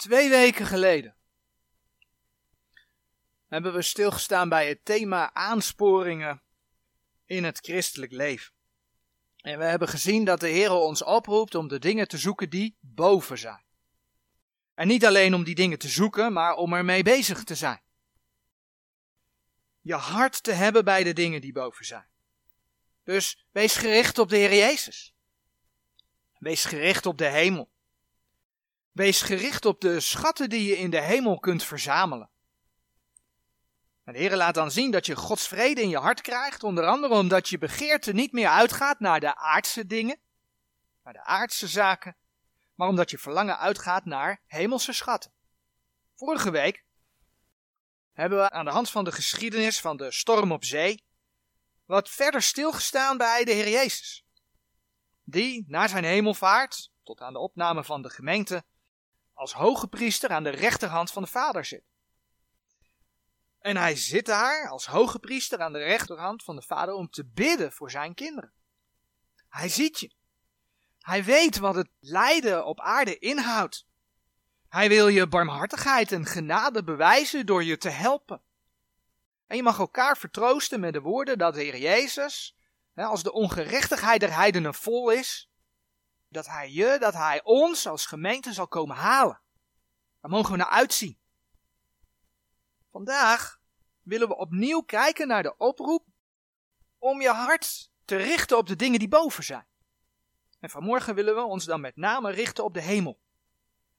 Twee weken geleden hebben we stilgestaan bij het thema aansporingen in het christelijk leven. En we hebben gezien dat de Heer ons oproept om de dingen te zoeken die boven zijn. En niet alleen om die dingen te zoeken, maar om ermee bezig te zijn. Je hart te hebben bij de dingen die boven zijn. Dus wees gericht op de Heer Jezus. Wees gericht op de hemel. Wees gericht op de schatten die je in de hemel kunt verzamelen. En de Heer laat dan zien dat je Gods vrede in je hart krijgt, onder andere omdat je begeerte niet meer uitgaat naar de aardse dingen, naar de aardse zaken, maar omdat je verlangen uitgaat naar hemelse schatten. Vorige week hebben we aan de hand van de geschiedenis van de storm op zee wat verder stilgestaan bij de Heer Jezus, die na zijn hemelvaart tot aan de opname van de gemeente als hoge priester aan de rechterhand van de Vader zit. En hij zit daar als hoge priester aan de rechterhand van de Vader om te bidden voor zijn kinderen. Hij ziet je. Hij weet wat het lijden op aarde inhoudt. Hij wil je barmhartigheid en genade bewijzen door je te helpen. En je mag elkaar vertroosten met de woorden dat de Heer Jezus, als de ongerechtigheid der heidenen vol is, dat Hij je, dat Hij ons als gemeente zal komen halen. Daar mogen we naar uitzien. Vandaag willen we opnieuw kijken naar de oproep om je hart te richten op de dingen die boven zijn. En vanmorgen willen we ons dan met name richten op de hemel.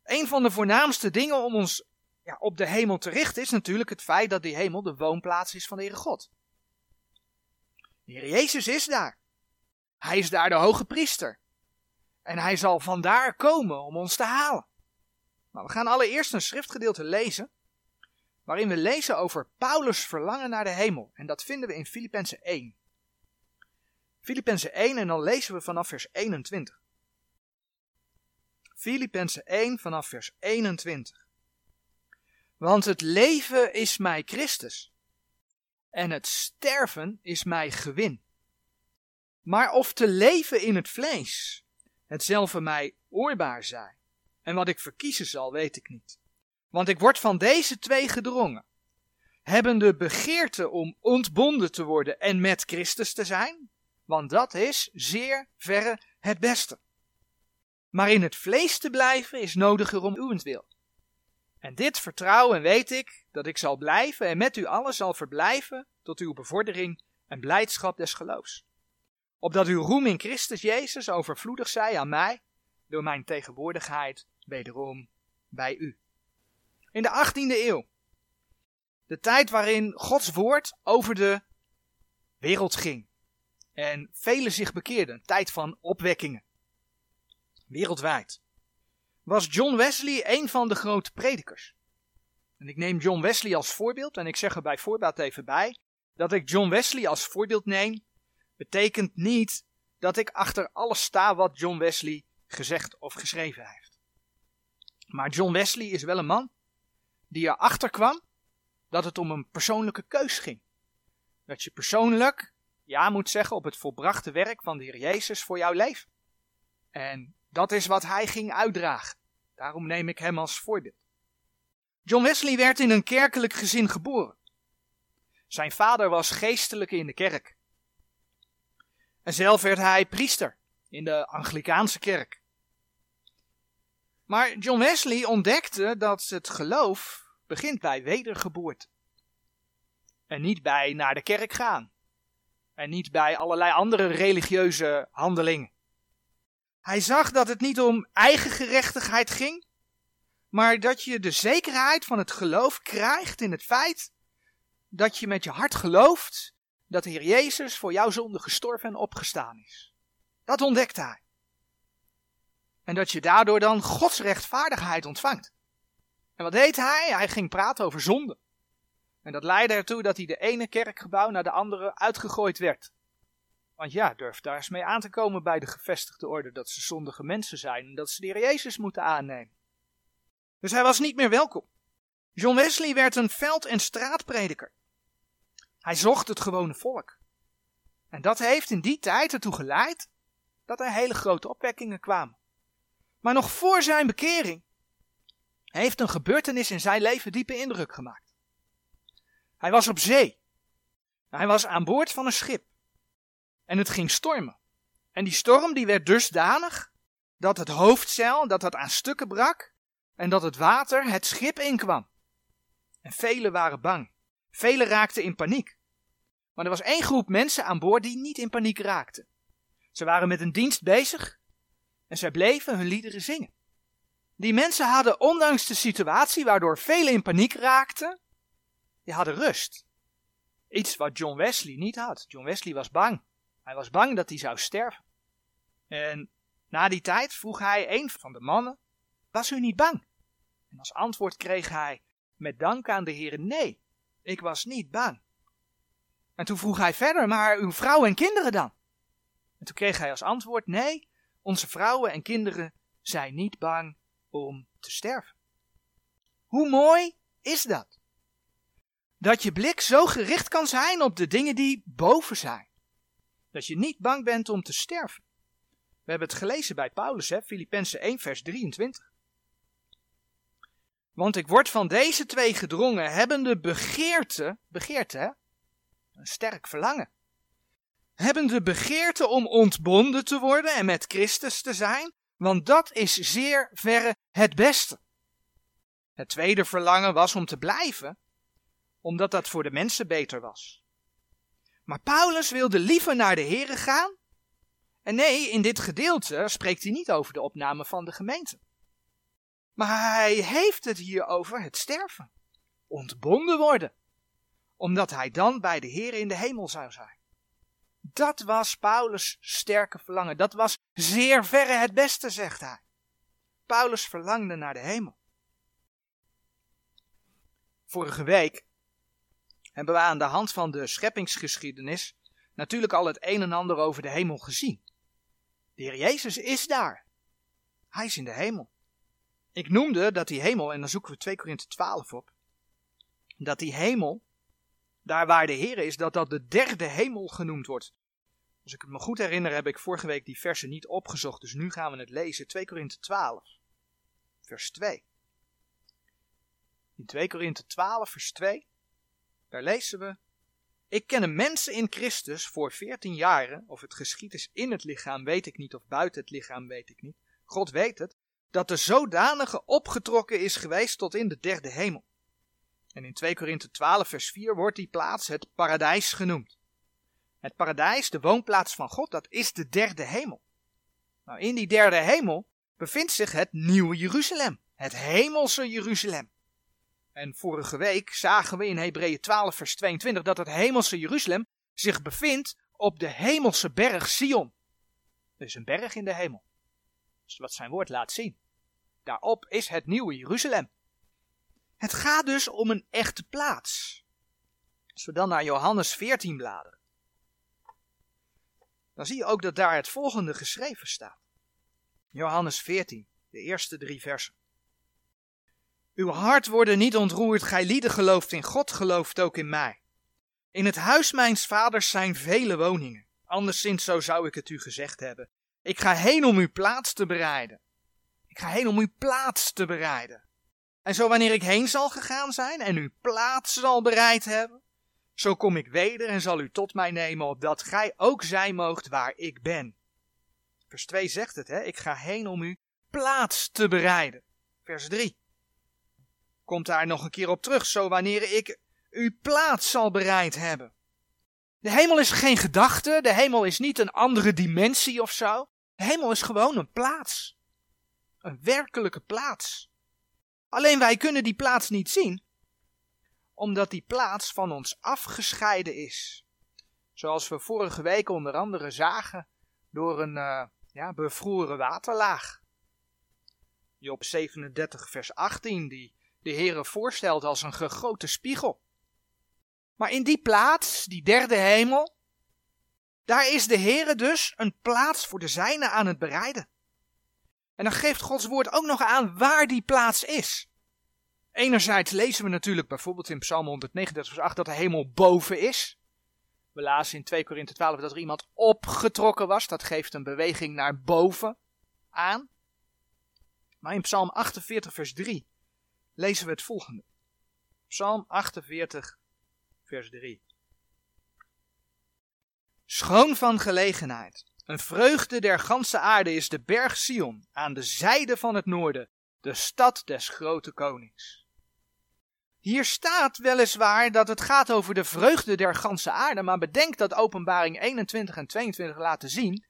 Een van de voornaamste dingen om ons ja, op de hemel te richten is natuurlijk het feit dat die hemel de woonplaats is van de Heere God. De Heer Jezus is daar. Hij is daar de hoge priester. En hij zal vandaar komen om ons te halen. Nou, we gaan allereerst een schriftgedeelte lezen, waarin we lezen over Paulus' verlangen naar de hemel. En dat vinden we in Filippenzen 1. Filippenzen 1 en dan lezen we vanaf vers 21. Filippenzen 1 vanaf vers 21. Want het leven is mij Christus en het sterven is mij gewin. Maar of te leven in het vlees, hetzelfde mij oorbaar zij, en wat ik verkiezen zal, weet ik niet. Want ik word van deze twee gedrongen, hebben de begeerte om ontbonden te worden en met Christus te zijn, want dat is zeer verre het beste. Maar in het vlees te blijven is nodiger om uwentwil. En dit vertrouwen weet ik, dat ik zal blijven en met u allen zal verblijven tot uw bevordering en blijdschap des geloofs. Opdat uw roem in Christus Jezus overvloedig zij aan mij, door mijn tegenwoordigheid wederom bij u. In de 18e eeuw, de tijd waarin Gods woord over de wereld ging en velen zich bekeerden, tijd van opwekkingen, wereldwijd was John Wesley een van de grote predikers. En ik neem John Wesley als voorbeeld, en ik zeg er bij voorbaat even bij, dat ik John Wesley als voorbeeld neem, betekent niet dat ik achter alles sta wat John Wesley gezegd of geschreven heeft. Maar John Wesley is wel een man die erachter kwam dat het om een persoonlijke keus ging. Dat je persoonlijk ja moet zeggen op het volbrachte werk van de Heer Jezus voor jouw leven. En dat is wat hij ging uitdragen. Daarom neem ik hem als voorbeeld. John Wesley werd in een kerkelijk gezin geboren. Zijn vader was geestelijke in de kerk. En zelf werd hij priester in de Anglikaanse kerk. Maar John Wesley ontdekte dat het geloof begint bij wedergeboorte. En niet bij naar de kerk gaan. En niet bij allerlei andere religieuze handelingen. Hij zag dat het niet om eigen gerechtigheid ging, maar dat je de zekerheid van het geloof krijgt in het feit dat je met je hart gelooft dat de Heer Jezus voor jouw zonde gestorven en opgestaan is. Dat ontdekte hij. En dat je daardoor dan Gods rechtvaardigheid ontvangt. En wat deed hij? Hij ging praten over zonde. En dat leidde ertoe dat hij de ene kerkgebouw naar de andere uitgegooid werd. Want ja, durf daar eens mee aan te komen bij de gevestigde orde dat ze zondige mensen zijn en dat ze de Heer Jezus moeten aannemen. Dus hij was niet meer welkom. John Wesley werd een veld- en straatprediker. Hij zocht het gewone volk. En dat heeft in die tijd ertoe geleid dat er hele grote opwekkingen kwamen. Maar nog voor zijn bekering heeft een gebeurtenis in zijn leven diepe indruk gemaakt. Hij was op zee. Hij was aan boord van een schip. En het ging stormen. En die storm die werd dusdanig dat het hoofdzeil dat het aan stukken brak en dat het water het schip inkwam. En velen waren bang. Velen raakten in paniek. Maar er was één groep mensen aan boord die niet in paniek raakten. Ze waren met een dienst bezig en zij bleven hun liederen zingen. Die mensen hadden, ondanks de situatie waardoor velen in paniek raakten, die hadden rust. Iets wat John Wesley niet had. John Wesley was bang. Hij was bang dat hij zou sterven. En na die tijd vroeg hij een van de mannen: Was u niet bang? En als antwoord kreeg hij met dank aan de Heer: Nee, ik was niet bang. En toen vroeg hij verder: Maar uw vrouw en kinderen dan? En toen kreeg hij als antwoord: Nee, onze vrouwen en kinderen zijn niet bang om te sterven. Hoe mooi is dat? Dat je blik zo gericht kan zijn op de dingen die boven zijn. Dat je niet bang bent om te sterven. We hebben het gelezen bij Paulus, Filippenzen 1, vers 23. Want ik word van deze twee gedrongen, hebbende begeerte, begeerte hè, een sterk verlangen. Hebben de begeerte om ontbonden te worden en met Christus te zijn, want dat is zeer verre het beste. Het tweede verlangen was om te blijven, omdat dat voor de mensen beter was. Maar Paulus wilde liever naar de Here gaan. En nee, in dit gedeelte spreekt hij niet over de opname van de gemeente. Maar hij heeft het hier over het sterven. Ontbonden worden. Omdat hij dan bij de Heer in de hemel zou zijn. Dat was Paulus' sterke verlangen. Dat was zeer verre het beste, zegt hij. Paulus verlangde naar de hemel. Vorige week hebben we aan de hand van de scheppingsgeschiedenis natuurlijk al het een en ander over de hemel gezien. De Heer Jezus is daar. Hij is in de hemel. Ik noemde dat die hemel, en dan zoeken we 2 Korinthe 12 op, dat die hemel, daar waar de Heer is, dat dat de derde hemel genoemd wordt. Als ik het me goed herinner, heb ik vorige week die versen niet opgezocht, dus nu gaan we het lezen. 2 Korinthe 12, vers 2. In 2 Korinthe 12, vers 2, daar lezen we. Ik ken mensen in Christus voor 14 jaren, of het geschied is in het lichaam, weet ik niet, of buiten het lichaam, weet ik niet. God weet het, dat de zodanige opgetrokken is geweest tot in de derde hemel. En in 2 Korinthe 12, vers 4 wordt die plaats het paradijs genoemd. Het paradijs, de woonplaats van God, dat is de derde hemel. Nou, in die derde hemel bevindt zich het nieuwe Jeruzalem, het hemelse Jeruzalem. En vorige week zagen we in Hebreeën 12, vers 22 dat het hemelse Jeruzalem zich bevindt op de hemelse berg Sion. Is een berg in de hemel. Is wat zijn woord laat zien. Daarop is het nieuwe Jeruzalem. Het gaat dus om een echte plaats. Als we dan naar Johannes 14 bladeren, dan zie je ook dat daar het volgende geschreven staat. Johannes 14, de eerste drie versen. Uw hart worden niet ontroerd, gij lieden gelooft in God, gelooft ook in mij. In het huis mijns vaders zijn vele woningen, anderszins zo zou ik het u gezegd hebben. Ik ga heen om uw plaats te bereiden. Ik ga heen om uw plaats te bereiden. En zo wanneer ik heen zal gegaan zijn en uw plaats zal bereid hebben, zo kom ik weder en zal u tot mij nemen, opdat gij ook zijn moogt waar ik ben. Vers 2 zegt het, hè? ik ga heen om u plaats te bereiden. Vers 3 komt daar nog een keer op terug, zo wanneer ik uw plaats zal bereid hebben. De hemel is geen gedachte, de hemel is niet een andere dimensie of zo. De hemel is gewoon een plaats. Een werkelijke plaats. Alleen wij kunnen die plaats niet zien, omdat die plaats van ons afgescheiden is. Zoals we vorige week onder andere zagen door een uh, ja, bevroren waterlaag. Job 37 vers 18 die de Heere voorstelt als een gegoten spiegel. Maar in die plaats, die derde hemel, daar is de Heere dus een plaats voor de zijne aan het bereiden. En dan geeft Gods woord ook nog aan waar die plaats is. Enerzijds lezen we natuurlijk bijvoorbeeld in Psalm 139 vers 8 dat de hemel boven is. We lazen in 2 Korinthe 12 dat er iemand opgetrokken was. Dat geeft een beweging naar boven aan. Maar in Psalm 48 vers 3 lezen we het volgende. Psalm 48, vers 3. Schoon van gelegenheid. Een vreugde der ganse aarde is de berg Sion aan de zijde van het noorden, de stad des grote konings. Hier staat weliswaar dat het gaat over de vreugde der ganse aarde, maar bedenk dat openbaring 21 en 22 laten zien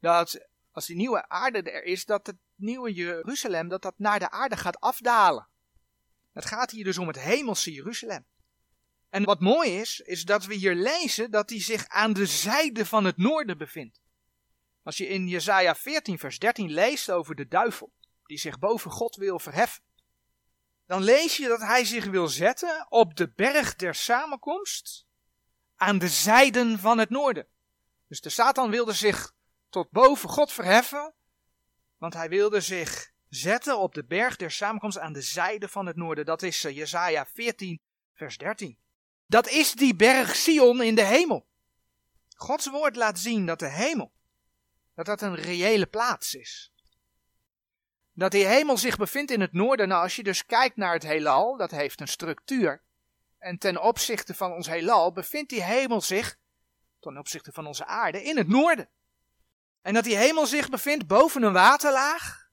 dat als die nieuwe aarde er is, dat het nieuwe Jeruzalem, dat dat naar de aarde gaat afdalen. Het gaat hier dus om het hemelse Jeruzalem. En wat mooi is, is dat we hier lezen dat hij zich aan de zijde van het noorden bevindt. Als je in Jesaja 14 vers 13 leest over de duivel, die zich boven God wil verheffen, dan lees je dat hij zich wil zetten op de berg der samenkomst aan de zijden van het noorden. Dus de Satan wilde zich tot boven God verheffen, want hij wilde zich zetten op de berg der samenkomst aan de zijde van het noorden. Dat is eh, Jesaja 14 vers 13. Dat is die berg Sion in de hemel. Gods woord laat zien dat de hemel, dat dat een reële plaats is. Dat die hemel zich bevindt in het noorden. Nou, als je dus kijkt naar het heelal, dat heeft een structuur. En ten opzichte van ons heelal bevindt die hemel zich, ten opzichte van onze aarde, in het noorden. En dat die hemel zich bevindt boven een waterlaag,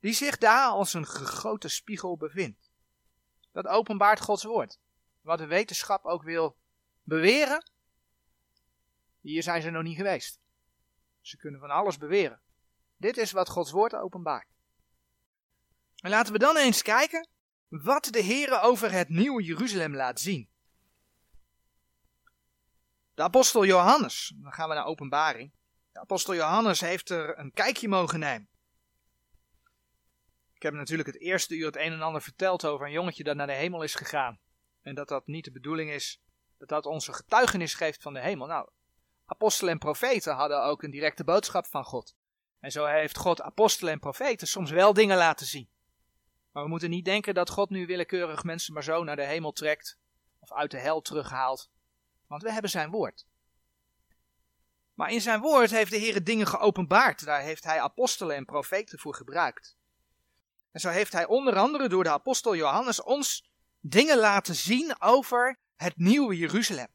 die zich daar als een gegoten spiegel bevindt. Dat openbaart Gods woord. Wat de wetenschap ook wil beweren, hier zijn ze nog niet geweest. Ze kunnen van alles beweren. Dit is wat Gods woord openbaart. En laten we dan eens kijken wat de Heer over het nieuwe Jeruzalem laat zien. De apostel Johannes, dan gaan we naar openbaring. De apostel Johannes heeft er een kijkje mogen nemen. Ik heb natuurlijk het eerste uur het een en ander verteld over een jongetje dat naar de hemel is gegaan. En dat dat niet de bedoeling is dat dat onze getuigenis geeft van de hemel. Nou, apostelen en profeten hadden ook een directe boodschap van God. En zo heeft God apostelen en profeten soms wel dingen laten zien. Maar we moeten niet denken dat God nu willekeurig mensen maar zo naar de hemel trekt of uit de hel terughaalt. Want we hebben zijn woord. Maar in zijn woord heeft de Heer dingen geopenbaard. Daar heeft hij apostelen en profeten voor gebruikt. En zo heeft hij onder andere door de apostel Johannes ons dingen laten zien over het nieuwe Jeruzalem.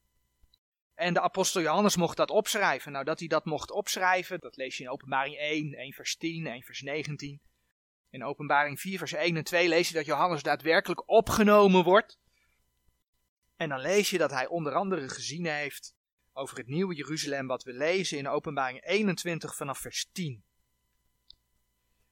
En de apostel Johannes mocht dat opschrijven. Nou, dat hij dat mocht opschrijven, dat lees je in openbaring 1, 1 vers 10, 1 vers 19. In openbaring 4 vers 1 en 2 lees je dat Johannes daadwerkelijk opgenomen wordt. En dan lees je dat hij onder andere gezien heeft over het nieuwe Jeruzalem wat we lezen in openbaring 21 vanaf vers 10.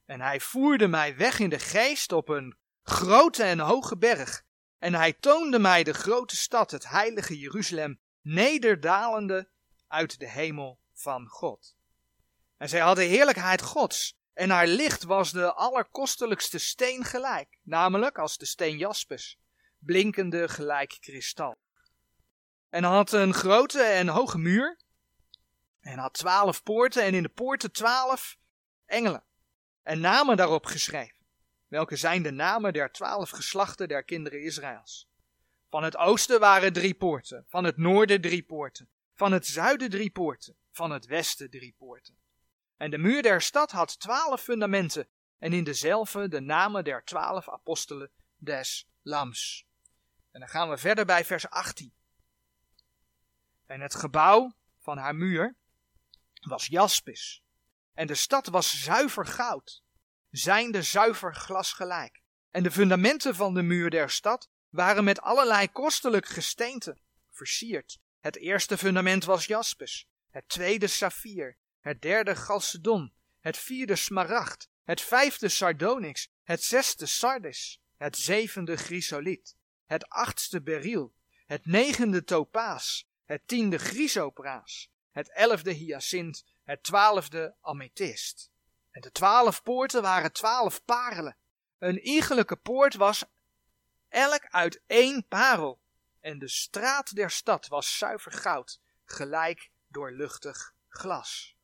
En hij voerde mij weg in de geest op een grote en hoge berg. En hij toonde mij de grote stad, het heilige Jeruzalem, nederdalende uit de hemel van God. En zij had de heerlijkheid Gods, en haar licht was de allerkostelijkste steen gelijk, namelijk als de steen jaspis, blinkende gelijk kristal. En had een grote en hoge muur, en had twaalf poorten, en in de poorten twaalf engelen, en namen daarop geschreven, welke zijn de namen der twaalf geslachten der kinderen Israëls. Van het oosten waren drie poorten, van het noorden drie poorten, van het zuiden drie poorten, van het westen drie poorten. En de muur der stad had twaalf fundamenten, en in dezelfde de namen der twaalf apostelen des Lams. En dan gaan we verder bij vers 18. En het gebouw van haar muur was jaspis, en de stad was zuiver goud, zijnde zuiver glas gelijk. En de fundamenten van de muur der stad waren met allerlei kostelijk gesteente versierd. Het eerste fundament was jaspis, het tweede saffier, het derde chalcedon, het vierde smaragd, het vijfde sardonyx, het zesde sardis, het zevende chrysoliet, het achtste beryl, het negende topaas, het tiende chrysopraas, het elfde hyacint, het twaalfde amethyst. En de twaalf poorten waren twaalf parelen. Een iegelijke poort was elk uit één parel. En de straat der stad was zuiver goud, gelijk doorluchtig glas.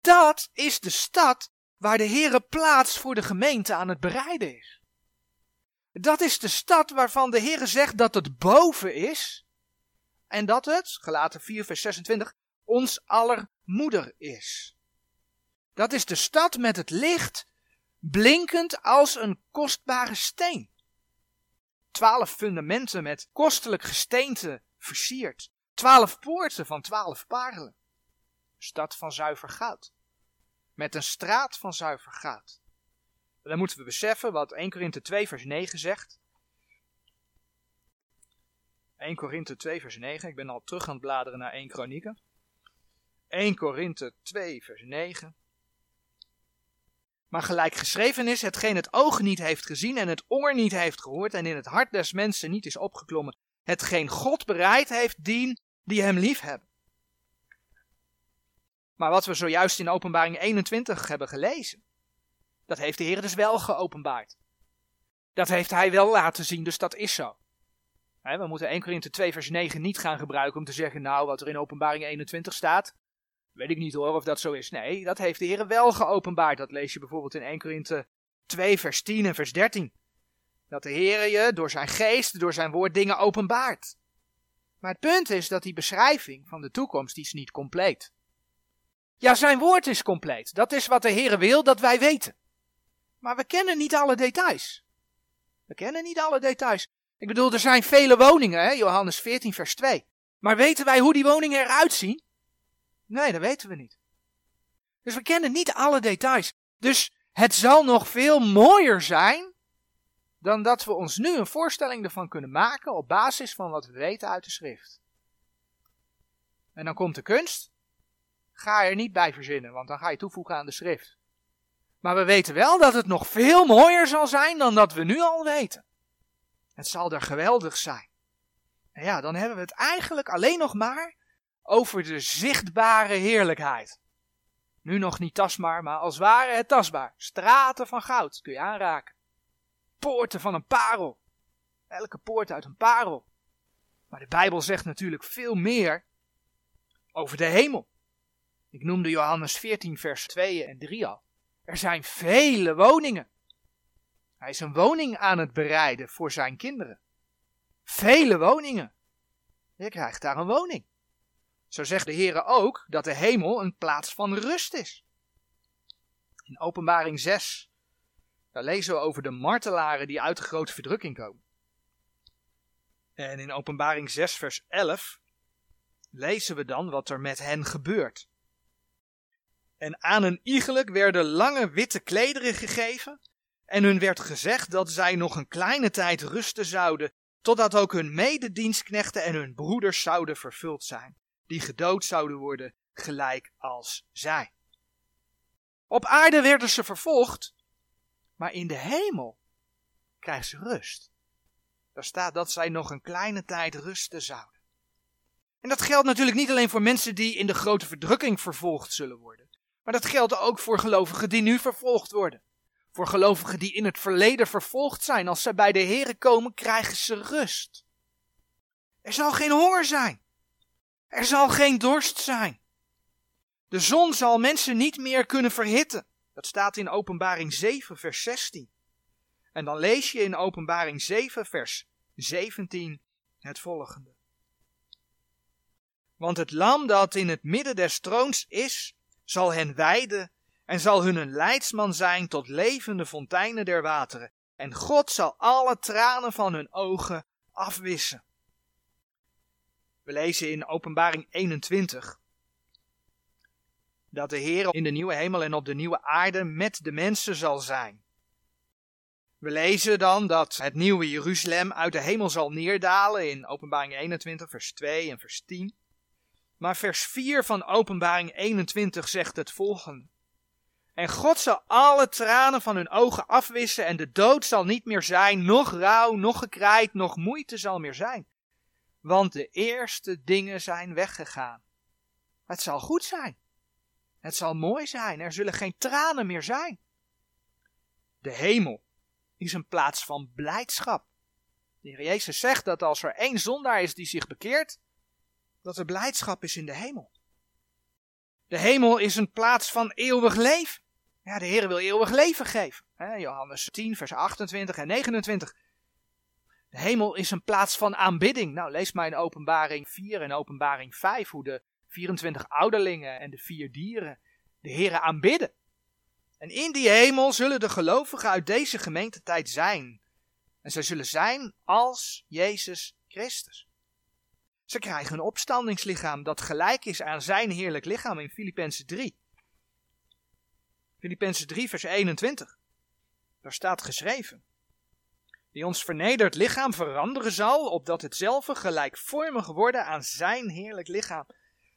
Dat is de stad waar de Heere plaats voor de gemeente aan het bereiden is. Dat is de stad waarvan de Heere zegt dat het boven is en dat het, gelaten 4 vers 26, ons aller moeder is. Dat is de stad met het licht blinkend als een kostbare steen. Twaalf fundamenten met kostelijk gesteente versierd. Twaalf poorten van twaalf parelen. Stad van zuiver goud. Met een straat van zuiver goud. Dan moeten we beseffen wat 1 Korinthe 2 vers 9 zegt. 1 Korinthe 2 vers 9. Ik ben al terug aan het bladeren naar 1 Kronieken. 1 Korinthe 2 vers 9. Maar gelijk geschreven is, hetgeen het oog niet heeft gezien en het oor niet heeft gehoord en in het hart des mensen niet is opgeklommen, hetgeen God bereid heeft dien die hem lief hebben. Maar wat we zojuist in openbaring 21 hebben gelezen, dat heeft de Heer dus wel geopenbaard. Dat heeft hij wel laten zien, dus dat is zo. We moeten 1 Korinthe 2 vers 9 niet gaan gebruiken om te zeggen, nou wat er in openbaring 21 staat, weet ik niet hoor of dat zo is. Nee, dat heeft de Heer wel geopenbaard. Dat lees je bijvoorbeeld in 1 Korinthe 2 vers 10 en vers 13. Dat de Heer je door zijn geest, door zijn woord dingen openbaart. Maar het punt is dat die beschrijving van de toekomst is niet compleet. Ja, zijn woord is compleet. Dat is wat de Heer wil dat wij weten. Maar we kennen niet alle details. We kennen niet alle details. Ik bedoel, er zijn vele woningen, hè? Johannes 14, vers 2. Maar weten wij hoe die woningen eruit zien? Nee, dat weten we niet. Dus we kennen niet alle details. Dus het zal nog veel mooier zijn dan dat we ons nu een voorstelling ervan kunnen maken op basis van wat we weten uit de schrift. En dan komt de kunst. Ga er niet bij verzinnen, want dan ga je toevoegen aan de schrift. Maar we weten wel dat het nog veel mooier zal zijn dan dat we nu al weten. Het zal er geweldig zijn. En ja, dan hebben we het eigenlijk alleen nog maar over de zichtbare heerlijkheid. Nu nog niet tastbaar, maar als ware het tastbaar. Straten van goud kun je aanraken. Poorten van een parel. Elke poort uit een parel. Maar de Bijbel zegt natuurlijk veel meer over de hemel. Ik noemde Johannes 14, vers 2 en 3 al. Er zijn vele woningen. Hij is een woning aan het bereiden voor zijn kinderen. Vele woningen. Je krijgt daar een woning. Zo zegt de Heere ook dat de hemel een plaats van rust is. In Openbaring 6, daar lezen we over de martelaren die uit de grote verdrukking komen. En in Openbaring 6, vers 11 lezen we dan wat er met hen gebeurt. En aan een iegelijk werden lange witte klederen gegeven, en hun werd gezegd dat zij nog een kleine tijd rusten zouden, totdat ook hun mededienstknechten en hun broeders zouden vervuld zijn die gedood zouden worden, gelijk als zij. Op aarde werden ze vervolgd, maar in de hemel krijgen ze rust. Daar staat dat zij nog een kleine tijd rusten zouden. En dat geldt natuurlijk niet alleen voor mensen die in de grote verdrukking vervolgd zullen worden, maar dat geldt ook voor gelovigen die nu vervolgd worden. Voor gelovigen die in het verleden vervolgd zijn, als zij bij de Here komen, krijgen ze rust. Er zal geen honger zijn. Er zal geen dorst zijn. De zon zal mensen niet meer kunnen verhitten. Dat staat in Openbaring 7, vers 16. En dan lees je in Openbaring 7, vers 17 het volgende. Want het lam dat in het midden des troons is, zal hen wijden en zal hun een leidsman zijn tot levende fonteinen der wateren. En God zal alle tranen van hun ogen afwissen. We lezen in Openbaring 21 dat de Heer in de nieuwe hemel en op de nieuwe aarde met de mensen zal zijn. We lezen dan dat het nieuwe Jeruzalem uit de hemel zal neerdalen in Openbaring 21, vers 2 en vers 10. Maar vers 4 van Openbaring 21 zegt het volgende. En God zal alle tranen van hun ogen afwissen en de dood zal niet meer zijn, nog rouw, nog gekrijt, nog moeite zal meer zijn want de eerste dingen zijn weggegaan. Het zal goed zijn. Het zal mooi zijn. Er zullen geen tranen meer zijn. De hemel is een plaats van blijdschap. De Heer Jezus zegt dat als er één zondaar is die zich bekeert, dat er blijdschap is in de hemel. De hemel is een plaats van eeuwig leven. Ja, de Heer wil eeuwig leven geven. Johannes 10, vers 28 en 29. De hemel is een plaats van aanbidding. Nou, lees maar in openbaring 4 en openbaring 5 hoe de 24 ouderlingen en de vier dieren de Heeren aanbidden. En in die hemel zullen de gelovigen uit deze gemeentetijd zijn. En zij zullen zijn als Jezus Christus. Ze krijgen een opstandingslichaam dat gelijk is aan zijn heerlijk lichaam in Filippenzen 3. Filippenzen 3 vers 21. Daar staat geschreven. Die ons vernederd lichaam veranderen zal, opdat hetzelfde gelijkvormig worden aan zijn heerlijk lichaam.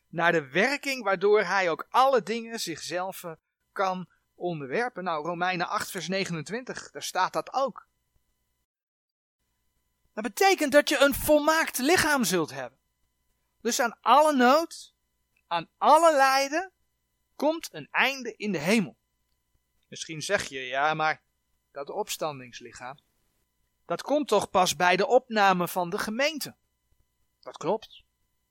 Naar de werking waardoor hij ook alle dingen zichzelf kan onderwerpen. Nou, Romeinen 8 vers 29, daar staat dat ook. Dat betekent dat je een volmaakt lichaam zult hebben. Dus aan alle nood, aan alle lijden, komt een einde in de hemel. Misschien zeg je, ja, maar dat opstandingslichaam, dat komt toch pas bij de opname van de gemeente. Dat klopt.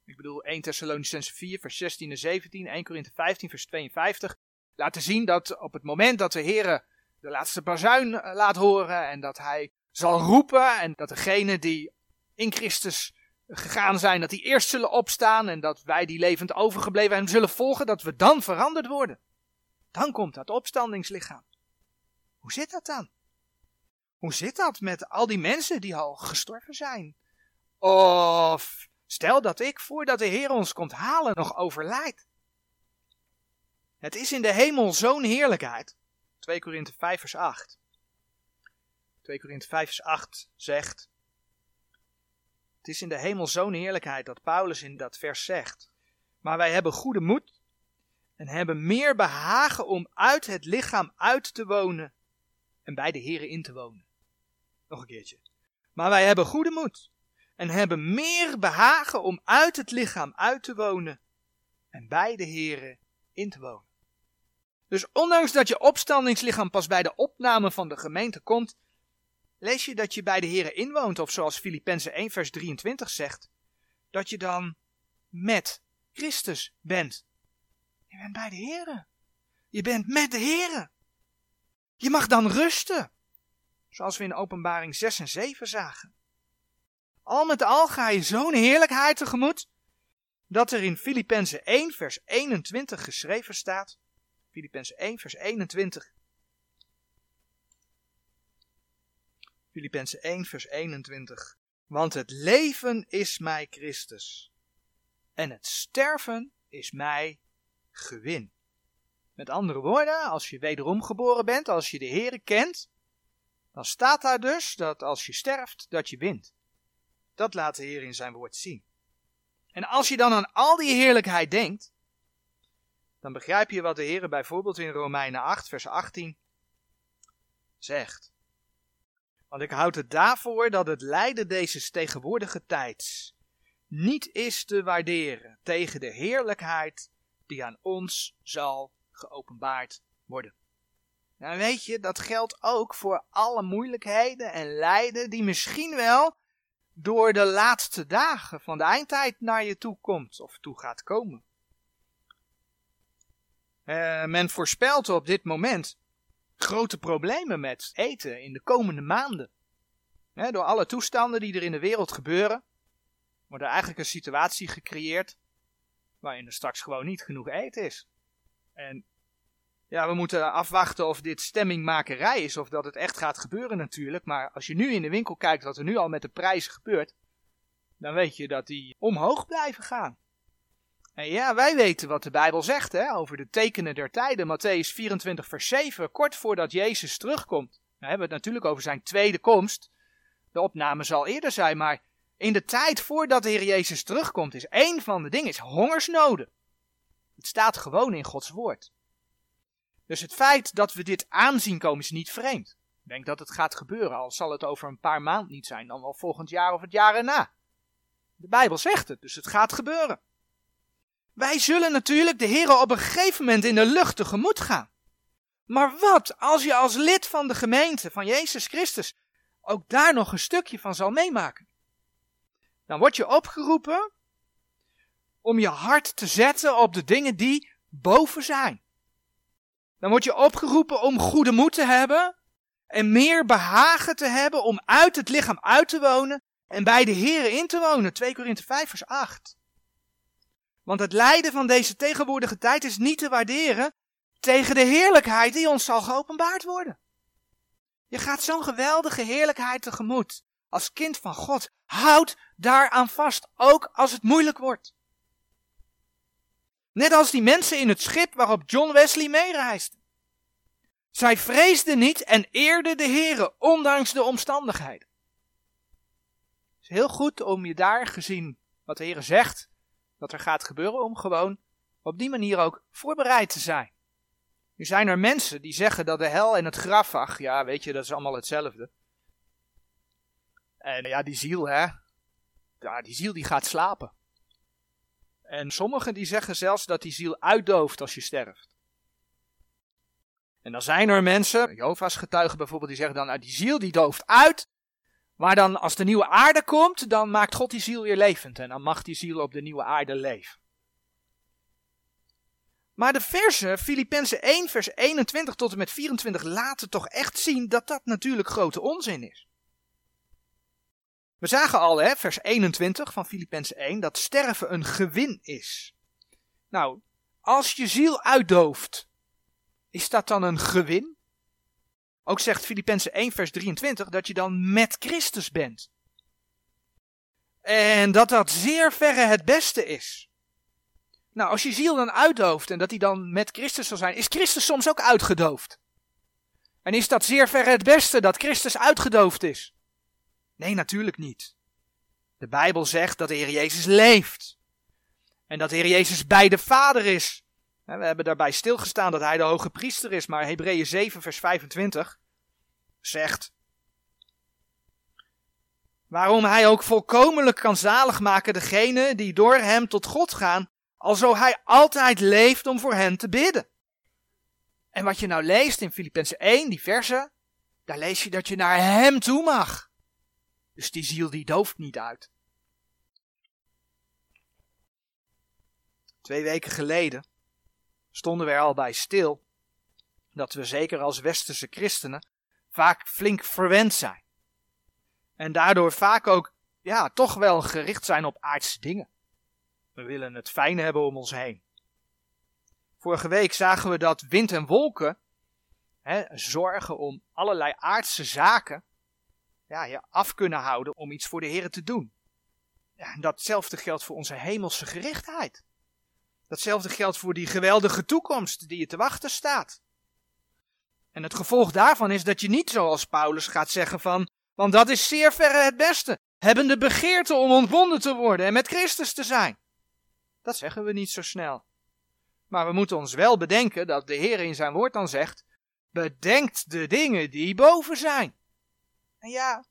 Ik bedoel 1 Thessalonicense 4 vers 16 en 17, 1 Korinthe 15 vers 52. Laten zien dat op het moment dat de Heer de laatste bazuin eh, laat horen en dat hij zal roepen en dat degenen die in Christus gegaan zijn, dat die eerst zullen opstaan en dat wij die levend overgebleven hem zullen volgen, dat we dan veranderd worden. Dan komt dat opstandingslichaam. Hoe zit dat dan? Hoe zit dat met al die mensen die al gestorven zijn? Of stel dat ik voordat de Heer ons komt halen nog overlijd. Het is in de hemel zo'n heerlijkheid. 2 Korinthe 5 vers 8. 2 Korinthe 5 vers 8 zegt. Het is in de hemel zo'n heerlijkheid dat Paulus in dat vers zegt. Maar wij hebben goede moed en hebben meer behagen om uit het lichaam uit te wonen en bij de Here in te wonen. Nog een keertje. Maar wij hebben goede moed en hebben meer behagen om uit het lichaam uit te wonen en bij de Here in te wonen. Dus ondanks dat je opstandingslichaam pas bij de opname van de gemeente komt, lees je dat je bij de Here inwoont, of zoals Filippenzen 1 vers 23 zegt, dat je dan met Christus bent. Je bent bij de Here. Je bent met de Here. Je mag dan rusten. Zoals we in openbaring 6 en 7 zagen. Al met al ga je zo'n heerlijkheid tegemoet, dat er in Filippenzen 1 vers 21 geschreven staat. Filippenzen 1 vers 21. Filippenzen 1 vers 21. Want het leven is mij Christus. En het sterven is mij gewin. Met andere woorden, als je wederom geboren bent, als je de Heere kent, dan staat daar dus dat als je sterft, dat je wint. Dat laat de Heer in zijn woord zien. En als je dan aan al die heerlijkheid denkt, dan begrijp je wat de Heer bijvoorbeeld in Romeinen 8, vers 18 zegt. Want ik houd het daarvoor dat het lijden deze tegenwoordige tijds niet is te waarderen tegen de heerlijkheid die aan ons zal geopenbaard worden. Nou weet je, dat geldt ook voor alle moeilijkheden en lijden die misschien wel door de laatste dagen van de eindtijd naar je toe komt of toe gaat komen. Uh, men voorspelt op dit moment grote problemen met eten in de komende maanden. door alle toestanden die er in de wereld gebeuren, wordt er eigenlijk een situatie gecreëerd waarin er straks gewoon niet genoeg eten is. En ja, we moeten afwachten of dit stemmingmakerij is of dat het echt gaat gebeuren natuurlijk. Maar als je nu in de winkel kijkt wat er nu al met de prijzen gebeurt, dan weet je dat die omhoog blijven gaan. En ja, wij weten wat de Bijbel zegt hè, over de tekenen der tijden. Matthäus 24, vers 7, kort voordat Jezus terugkomt. Dan hebben we het natuurlijk over zijn tweede komst. De opname zal eerder zijn, maar in de tijd voordat de Heer Jezus terugkomt, is één van de dingen is hongersnoden. Het staat gewoon in Gods woord. Dus het feit dat we dit aanzien komen is niet vreemd. Ik denk dat het gaat gebeuren, al zal het over een paar maanden niet zijn, dan wel volgend jaar of het jaar erna. De Bijbel zegt het, dus het gaat gebeuren. Wij zullen natuurlijk de Heer op een gegeven moment in de lucht tegemoet gaan. Maar wat als je als lid van de gemeente van Jezus Christus ook daar nog een stukje van zal meemaken? Dan word je opgeroepen om je hart te zetten op de dingen die boven zijn. Dan word je opgeroepen om goede moed te hebben en meer behagen te hebben om uit het lichaam uit te wonen en bij de Heer in te wonen. 2 Korinthe 5 vers 8. Want het lijden van deze tegenwoordige tijd is niet te waarderen tegen de heerlijkheid die ons zal geopenbaard worden. Je gaat zo'n geweldige heerlijkheid tegemoet. Als kind van God, houd daaraan vast, ook als het moeilijk wordt. Net als die mensen in het schip waarop John Wesley meereisde. Zij vreesden niet en eerden de Heere, ondanks de omstandigheden. Het is heel goed om je daar gezien wat de Heere zegt, dat er gaat gebeuren, om gewoon op die manier ook voorbereid te zijn. Nu zijn er mensen die zeggen dat de hel en het graf, ach ja, weet je, dat is allemaal hetzelfde. En ja, die ziel, hè. Ja, die ziel die gaat slapen. En sommigen die zeggen zelfs dat die ziel uitdooft als je sterft. En dan zijn er mensen, Jehovah's getuigen bijvoorbeeld, die zeggen dan, nou die ziel die dooft uit. Maar dan als de nieuwe aarde komt, dan maakt God die ziel weer levend. En dan mag die ziel op de nieuwe aarde leven. Maar de versen, Filippenzen 1, vers 21 tot en met 24, laten toch echt zien dat dat natuurlijk grote onzin is. We zagen al, hè, vers 21 van Filippenzen 1, dat sterven een gewin is. Nou, als je ziel uitdooft, is dat dan een gewin? Ook zegt Filippenzen 1, vers 23 dat je dan met Christus bent. En dat dat zeer verre het beste is. Nou, als je ziel dan uitdooft en dat hij dan met Christus zal zijn, is Christus soms ook uitgedoofd? En is dat zeer verre het beste dat Christus uitgedoofd is? Nee, natuurlijk niet. De Bijbel zegt dat de Heer Jezus leeft. En dat de Heer Jezus bij de Vader is. We hebben daarbij stilgestaan dat hij de hoge priester is, maar Hebreeën 7, vers 25 zegt. Waarom hij ook volkomenlijk kan zalig maken degene die door hem tot God gaan, alzo hij altijd leeft om voor hen te bidden. En wat je nou leest in Filippenzen 1, die verse, daar lees je dat je naar hem toe mag. Dus die ziel die dooft niet uit. Twee weken geleden stonden we er al bij stil dat we zeker als westerse christenen vaak flink verwend zijn. En daardoor vaak ook, ja, toch wel gericht zijn op aardse dingen. We willen het fijn hebben om ons heen. Vorige week zagen we dat wind en wolken hè, zorgen om allerlei aardse zaken ja, je af kunnen houden om iets voor de Heer te doen. Ja, en datzelfde geldt voor onze hemelse gerichtheid. Datzelfde geldt voor die geweldige toekomst die je te wachten staat. En het gevolg daarvan is dat je niet zoals Paulus gaat zeggen van, want dat is zeer verre het beste, hebben de begeerte om ontbonden te worden en met Christus te zijn. Dat zeggen we niet zo snel. Maar we moeten ons wel bedenken dat de Heer in zijn woord dan zegt, bedenkt de dingen die boven zijn. En ja,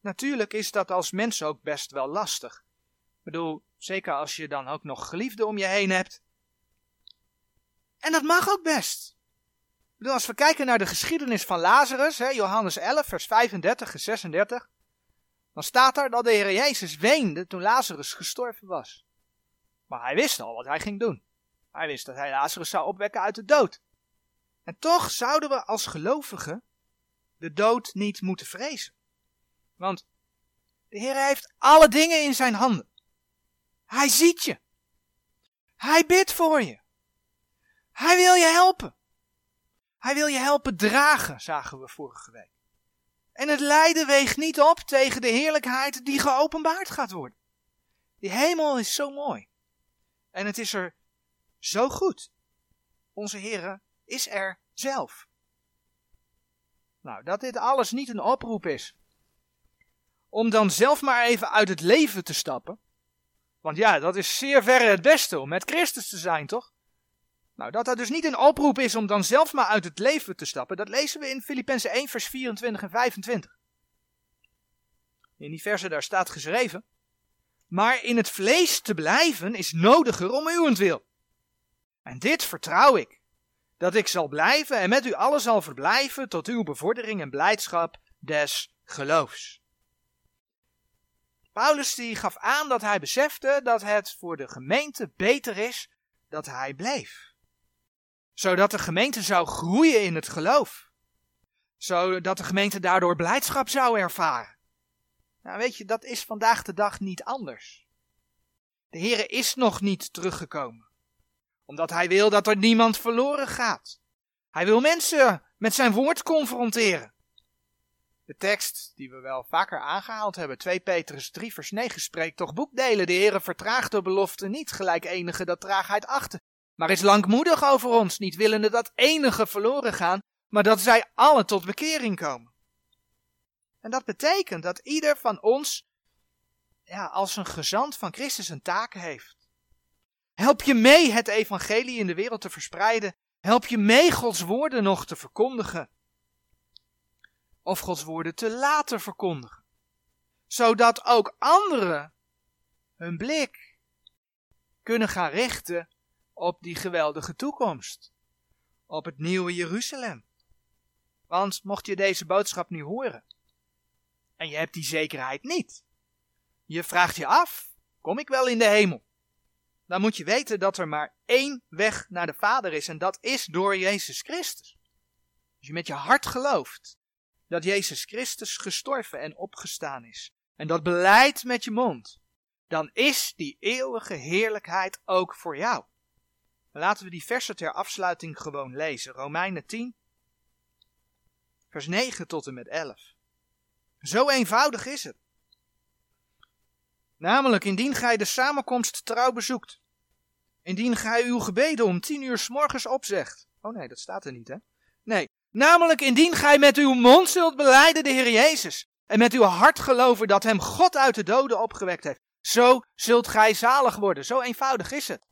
natuurlijk is dat als mens ook best wel lastig. Ik bedoel, zeker als je dan ook nog geliefden om je heen hebt. En dat mag ook best. Ik bedoel, als we kijken naar de geschiedenis van Lazarus, hè, Johannes 11, vers 35 en 36, dan staat er dat de Heer Jezus weende toen Lazarus gestorven was. Maar hij wist al wat hij ging doen. Hij wist dat hij Lazarus zou opwekken uit de dood. En toch zouden we als gelovigen de dood niet moeten vrezen. Want de Heer heeft alle dingen in zijn handen. Hij ziet je. Hij bidt voor je. Hij wil je helpen. Hij wil je helpen dragen, zagen we vorige week. En het lijden weegt niet op tegen de heerlijkheid die geopenbaard gaat worden. Die hemel is zo mooi. En het is er zo goed. Onze Heere is er zelf. Nou, dat dit alles niet een oproep is. Om dan zelf maar even uit het leven te stappen. Want ja, dat is zeer verre het beste om met Christus te zijn, toch? Nou, dat dat dus niet een oproep is om dan zelf maar uit het leven te stappen, dat lezen we in Filippenzen 1, vers 24 en 25. In die verse daar staat geschreven: Maar in het vlees te blijven is nodiger om uwentwil. En dit vertrouw ik, dat ik zal blijven en met u allen zal verblijven tot uw bevordering en blijdschap des geloofs. Paulus die gaf aan dat hij besefte dat het voor de gemeente beter is dat hij bleef. Zodat de gemeente zou groeien in het geloof. Zodat de gemeente daardoor blijdschap zou ervaren. Nou weet je, dat is vandaag de dag niet anders. De Heere is nog niet teruggekomen. Omdat hij wil dat er niemand verloren gaat. Hij wil mensen met zijn woord confronteren. De tekst die we wel vaker aangehaald hebben, 2 Petrus 3 vers 9, spreekt toch boekdelen. De Heere vertraagt de belofte niet, gelijk enige dat traagheid achter. Maar is langmoedig over ons, niet willende dat enige verloren gaan, maar dat zij alle tot bekering komen. En dat betekent dat ieder van ons ja, als een gezant van Christus een taak heeft. Help je mee het evangelie in de wereld te verspreiden. Help je mee Gods woorden nog te verkondigen. Of Gods woorden te laten verkondigen. Zodat ook anderen hun blik kunnen gaan richten op die geweldige toekomst. Op het nieuwe Jeruzalem. Want mocht je deze boodschap nu horen en je hebt die zekerheid niet, je vraagt je af, kom ik wel in de hemel? Dan moet je weten dat er maar één weg naar de Vader is en dat is door Jezus Christus. Als je met je hart gelooft dat Jezus Christus gestorven en opgestaan is en dat beleidt met je mond, dan is die eeuwige heerlijkheid ook voor jou. Laten we die versen ter afsluiting gewoon lezen. Romeinen 10, vers 9 tot en met 11. Zo eenvoudig is het. Namelijk, indien gij de samenkomst trouw bezoekt. Indien gij uw gebeden om tien uur s morgens opzegt. Oh nee, dat staat er niet, hè? Nee. Namelijk, indien gij met uw mond zult beleiden de Heer Jezus. En met uw hart geloven dat hem God uit de doden opgewekt heeft. Zo zult gij zalig worden. Zo eenvoudig is het.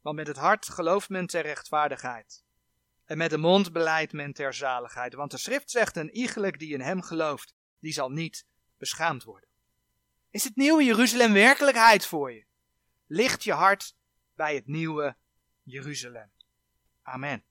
Want met het hart gelooft men ter rechtvaardigheid. En met de mond beleidt men ter zaligheid. Want de schrift zegt, een iegelijk die in hem gelooft, die zal niet beschaamd worden. Is het nieuwe Jeruzalem werkelijkheid voor je? Ligt je hart bij het nieuwe Jeruzalem? Amen.